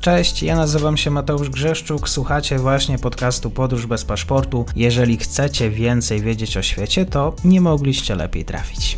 Cześć, ja nazywam się Mateusz Grzeszczuk, słuchacie właśnie podcastu Podróż bez paszportu. Jeżeli chcecie więcej wiedzieć o świecie, to nie mogliście lepiej trafić.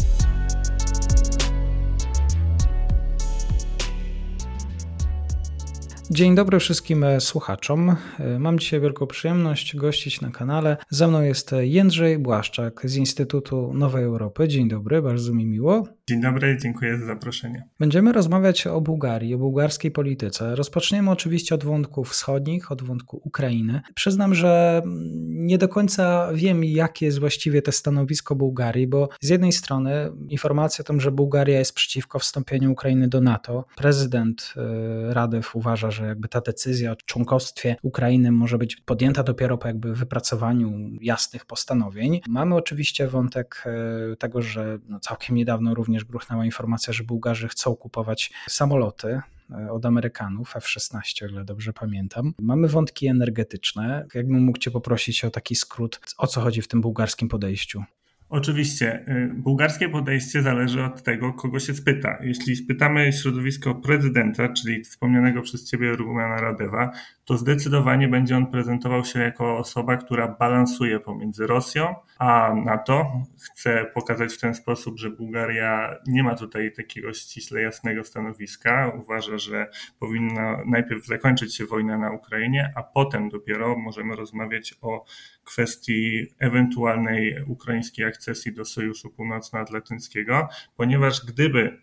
Dzień dobry wszystkim słuchaczom. Mam dzisiaj wielką przyjemność gościć na kanale. Ze mną jest Jędrzej Błaszczak z Instytutu Nowej Europy. Dzień dobry, bardzo mi miło. Dzień dobry, dziękuję za zaproszenie. Będziemy rozmawiać o Bułgarii, o bułgarskiej polityce. Rozpoczniemy oczywiście od wątków wschodnich, od wątku Ukrainy. Przyznam, że nie do końca wiem, jakie jest właściwie to stanowisko Bułgarii, bo z jednej strony informacja o tym, że Bułgaria jest przeciwko wstąpieniu Ukrainy do NATO. Prezydent e, Radew uważa, że jakby ta decyzja o członkostwie Ukrainy może być podjęta dopiero po jakby wypracowaniu jasnych postanowień. Mamy oczywiście wątek e, tego, że no całkiem niedawno również również gruchnęła informacja, że Bułgarzy chcą kupować samoloty e, od Amerykanów, F-16, o ile dobrze pamiętam. Mamy wątki energetyczne. Jakbym mógł Cię poprosić o taki skrót, o co chodzi w tym bułgarskim podejściu? Oczywiście. Y, bułgarskie podejście zależy od tego, kogo się spyta. Jeśli spytamy środowisko prezydenta, czyli wspomnianego przez ciebie Rumana Radewa, to zdecydowanie będzie on prezentował się jako osoba, która balansuje pomiędzy Rosją a NATO. Chce pokazać w ten sposób, że Bułgaria nie ma tutaj takiego ściśle jasnego stanowiska. Uważa, że powinna najpierw zakończyć się wojna na Ukrainie, a potem dopiero możemy rozmawiać o kwestii ewentualnej ukraińskiej akcesji do Sojuszu Północnoatlantyckiego, ponieważ gdyby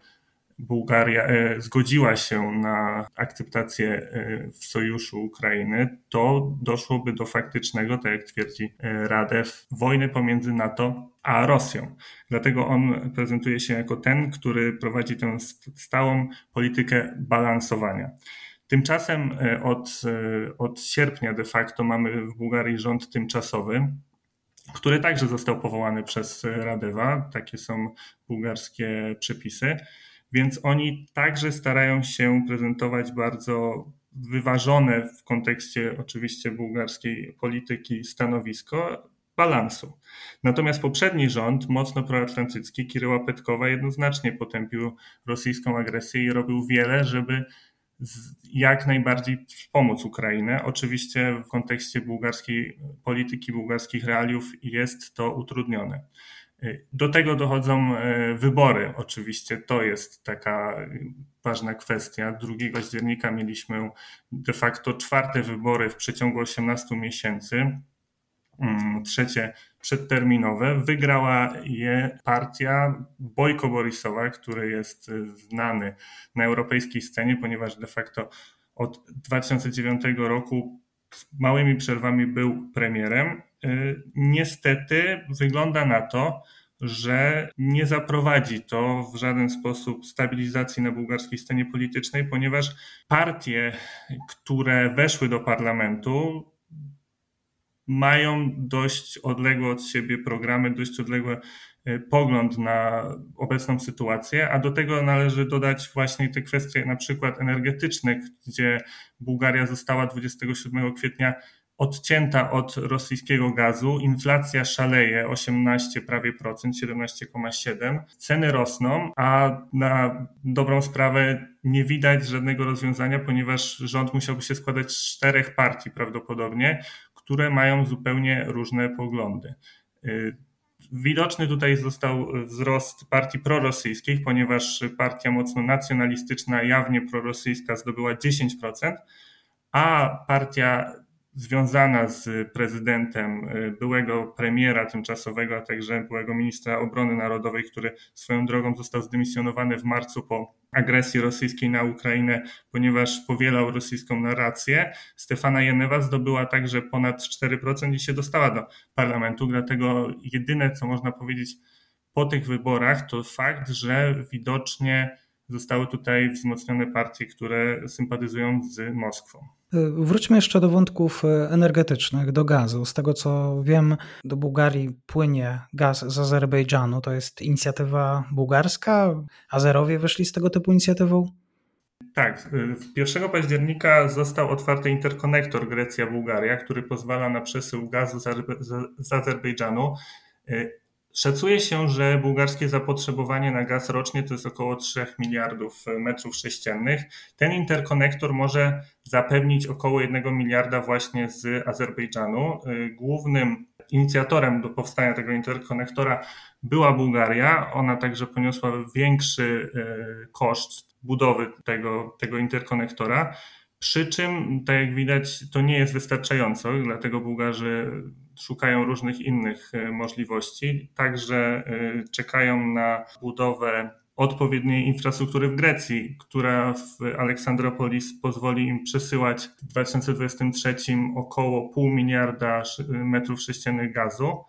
Bułgaria e, zgodziła się na akceptację e, w sojuszu Ukrainy, to doszłoby do faktycznego, tak jak twierdzi e, Radew, wojny pomiędzy NATO a Rosją. Dlatego on prezentuje się jako ten, który prowadzi tę stałą politykę balansowania. Tymczasem od, od sierpnia de facto mamy w Bułgarii rząd tymczasowy, który także został powołany przez Radewa. Takie są bułgarskie przepisy. Więc oni także starają się prezentować bardzo wyważone w kontekście oczywiście bułgarskiej polityki stanowisko balansu. Natomiast poprzedni rząd, mocno proatlantycki, Kiryła Petkowa, jednoznacznie potępił rosyjską agresję i robił wiele, żeby jak najbardziej wspomóc Ukrainę. Oczywiście w kontekście bułgarskiej polityki, bułgarskich realiów jest to utrudnione. Do tego dochodzą e, wybory, oczywiście. To jest taka ważna kwestia. 2 października mieliśmy de facto czwarte wybory w przeciągu 18 miesięcy. Mm, trzecie przedterminowe. Wygrała je partia Bojko Borisowa, który jest e, znany na europejskiej scenie, ponieważ de facto od 2009 roku z małymi przerwami był premierem. Y, niestety wygląda na to, że nie zaprowadzi to w żaden sposób stabilizacji na bułgarskiej scenie politycznej, ponieważ partie, które weszły do parlamentu, mają dość odległe od siebie programy, dość odległy y, pogląd na obecną sytuację, a do tego należy dodać właśnie te kwestie na przykład energetyczne, gdzie Bułgaria została 27 kwietnia odcięta od rosyjskiego gazu, inflacja szaleje 18 prawie procent, 17,7. Ceny rosną, a na dobrą sprawę nie widać żadnego rozwiązania, ponieważ rząd musiałby się składać z czterech partii prawdopodobnie, które mają zupełnie różne poglądy. Y, widoczny tutaj został wzrost partii prorosyjskich, ponieważ partia mocno nacjonalistyczna, jawnie prorosyjska zdobyła 10%, a partia związana z prezydentem y, byłego premiera tymczasowego, a także byłego ministra obrony narodowej, który swoją drogą został zdymisjonowany w marcu po agresji rosyjskiej na Ukrainę, ponieważ powielał rosyjską narrację. Stefana Jenewa zdobyła także ponad 4% i się dostała do parlamentu, dlatego jedyne, co można powiedzieć po tych wyborach, to fakt, że widocznie zostały tutaj wzmocnione partie, które sympatyzują z Moskwą. Wróćmy jeszcze do wątków e, energetycznych, do gazu. Z tego co wiem, do Bułgarii płynie gaz z Azerbejdżanu. To jest inicjatywa bułgarska. Azerowie wyszli z tego typu inicjatywą? Tak. 1 e, października został otwarty interkonektor Grecja-Bułgaria, który pozwala na przesył gazu z Azerbejdżanu. E, Szacuje się, że bułgarskie zapotrzebowanie na gaz rocznie to jest około 3 miliardów metrów sześciennych. Ten interkonektor może zapewnić około 1 miliarda właśnie z Azerbejdżanu. Głównym inicjatorem do powstania tego interkonektora była Bułgaria. Ona także poniosła większy e, koszt budowy tego, tego interkonektora. Przy czym, tak jak widać, to nie jest wystarczająco, dlatego Bułgarzy szukają różnych innych e, możliwości. Także e, czekają na budowę odpowiedniej infrastruktury w Grecji, która w Aleksandropolis pozwoli im przesyłać w 2023 około pół miliarda metrów sześciennych gazu.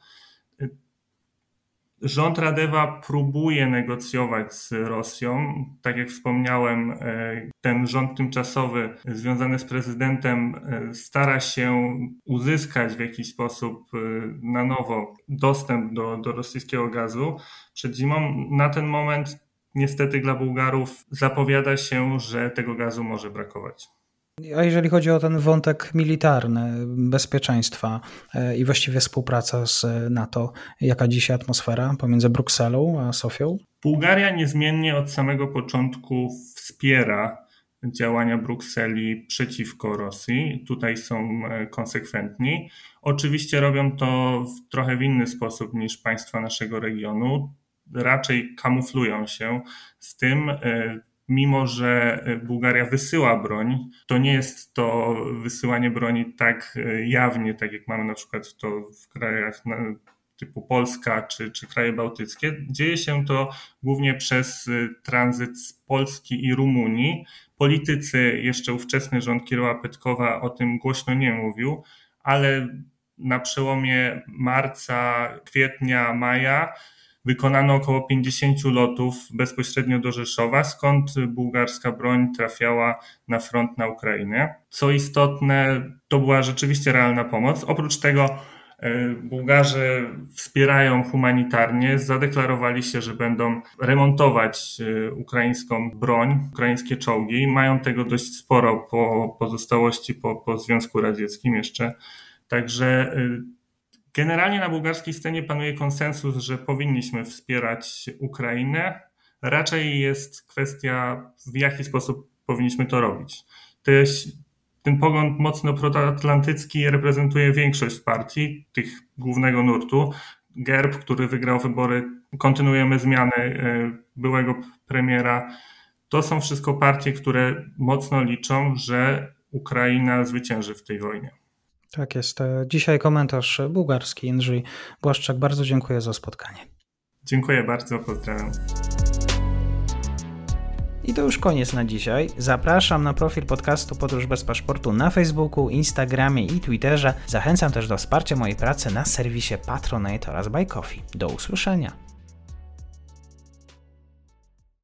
Rząd Radewa próbuje negocjować z Rosją. Tak jak wspomniałem, e, ten rząd tymczasowy związany z prezydentem e, stara się uzyskać w jakiś sposób e, na nowo dostęp do, do rosyjskiego gazu przed zimą. Na ten moment niestety dla Bułgarów zapowiada się, że tego gazu może brakować. A jeżeli chodzi o ten wątek militarny, bezpieczeństwa e, i właściwie współpraca z NATO, jaka dzisiaj atmosfera pomiędzy Brukselą a Sofią? Bułgaria niezmiennie od samego początku wspiera działania Brukseli przeciwko Rosji. Tutaj są e, konsekwentni. Oczywiście robią to w trochę w inny sposób niż państwa naszego regionu. Raczej kamuflują się z tym, e, mimo że e, Bułgaria wysyła broń, to nie jest to wysyłanie broni tak e, jawnie, tak jak mamy na przykład to w krajach typu Polska czy, czy kraje bałtyckie. Dzieje się to głównie przez e, tranzyt z Polski i Rumunii. Politycy, jeszcze ówczesny rząd Kiroła Petkowa o tym głośno nie mówił, ale na przełomie marca, kwietnia, maja Wykonano około 50 lotów bezpośrednio do Rzeszowa, skąd bułgarska broń trafiała na front na Ukrainę. Co istotne, to była rzeczywiście realna pomoc. Oprócz tego e, Bułgarzy wspierają humanitarnie, zadeklarowali się, że będą remontować e, ukraińską broń, ukraińskie czołgi. Mają tego dość sporo po pozostałości po, po Związku Radzieckim jeszcze. Także e, Generalnie na bułgarskiej scenie panuje konsensus, że powinniśmy wspierać Ukrainę. Raczej jest kwestia, w jaki sposób powinniśmy to robić. ten pogląd mocno proatlantycki reprezentuje większość partii, tych głównego nurtu. GERB, który wygrał wybory, kontynuujemy zmiany e, byłego premiera. To są wszystko partie, które mocno liczą, że Ukraina zwycięży w tej wojnie. Tak jest. E, dzisiaj komentarz bułgarski. Jędrzej Błaszczak, bardzo dziękuję za spotkanie. Dziękuję bardzo, pozdrawiam. I to już koniec na dzisiaj. Zapraszam na profil podcastu Podróż bez paszportu na Facebooku, Instagramie i Twitterze. Zachęcam też do wsparcia mojej pracy na serwisie Patronite oraz Buy Coffee. Do usłyszenia.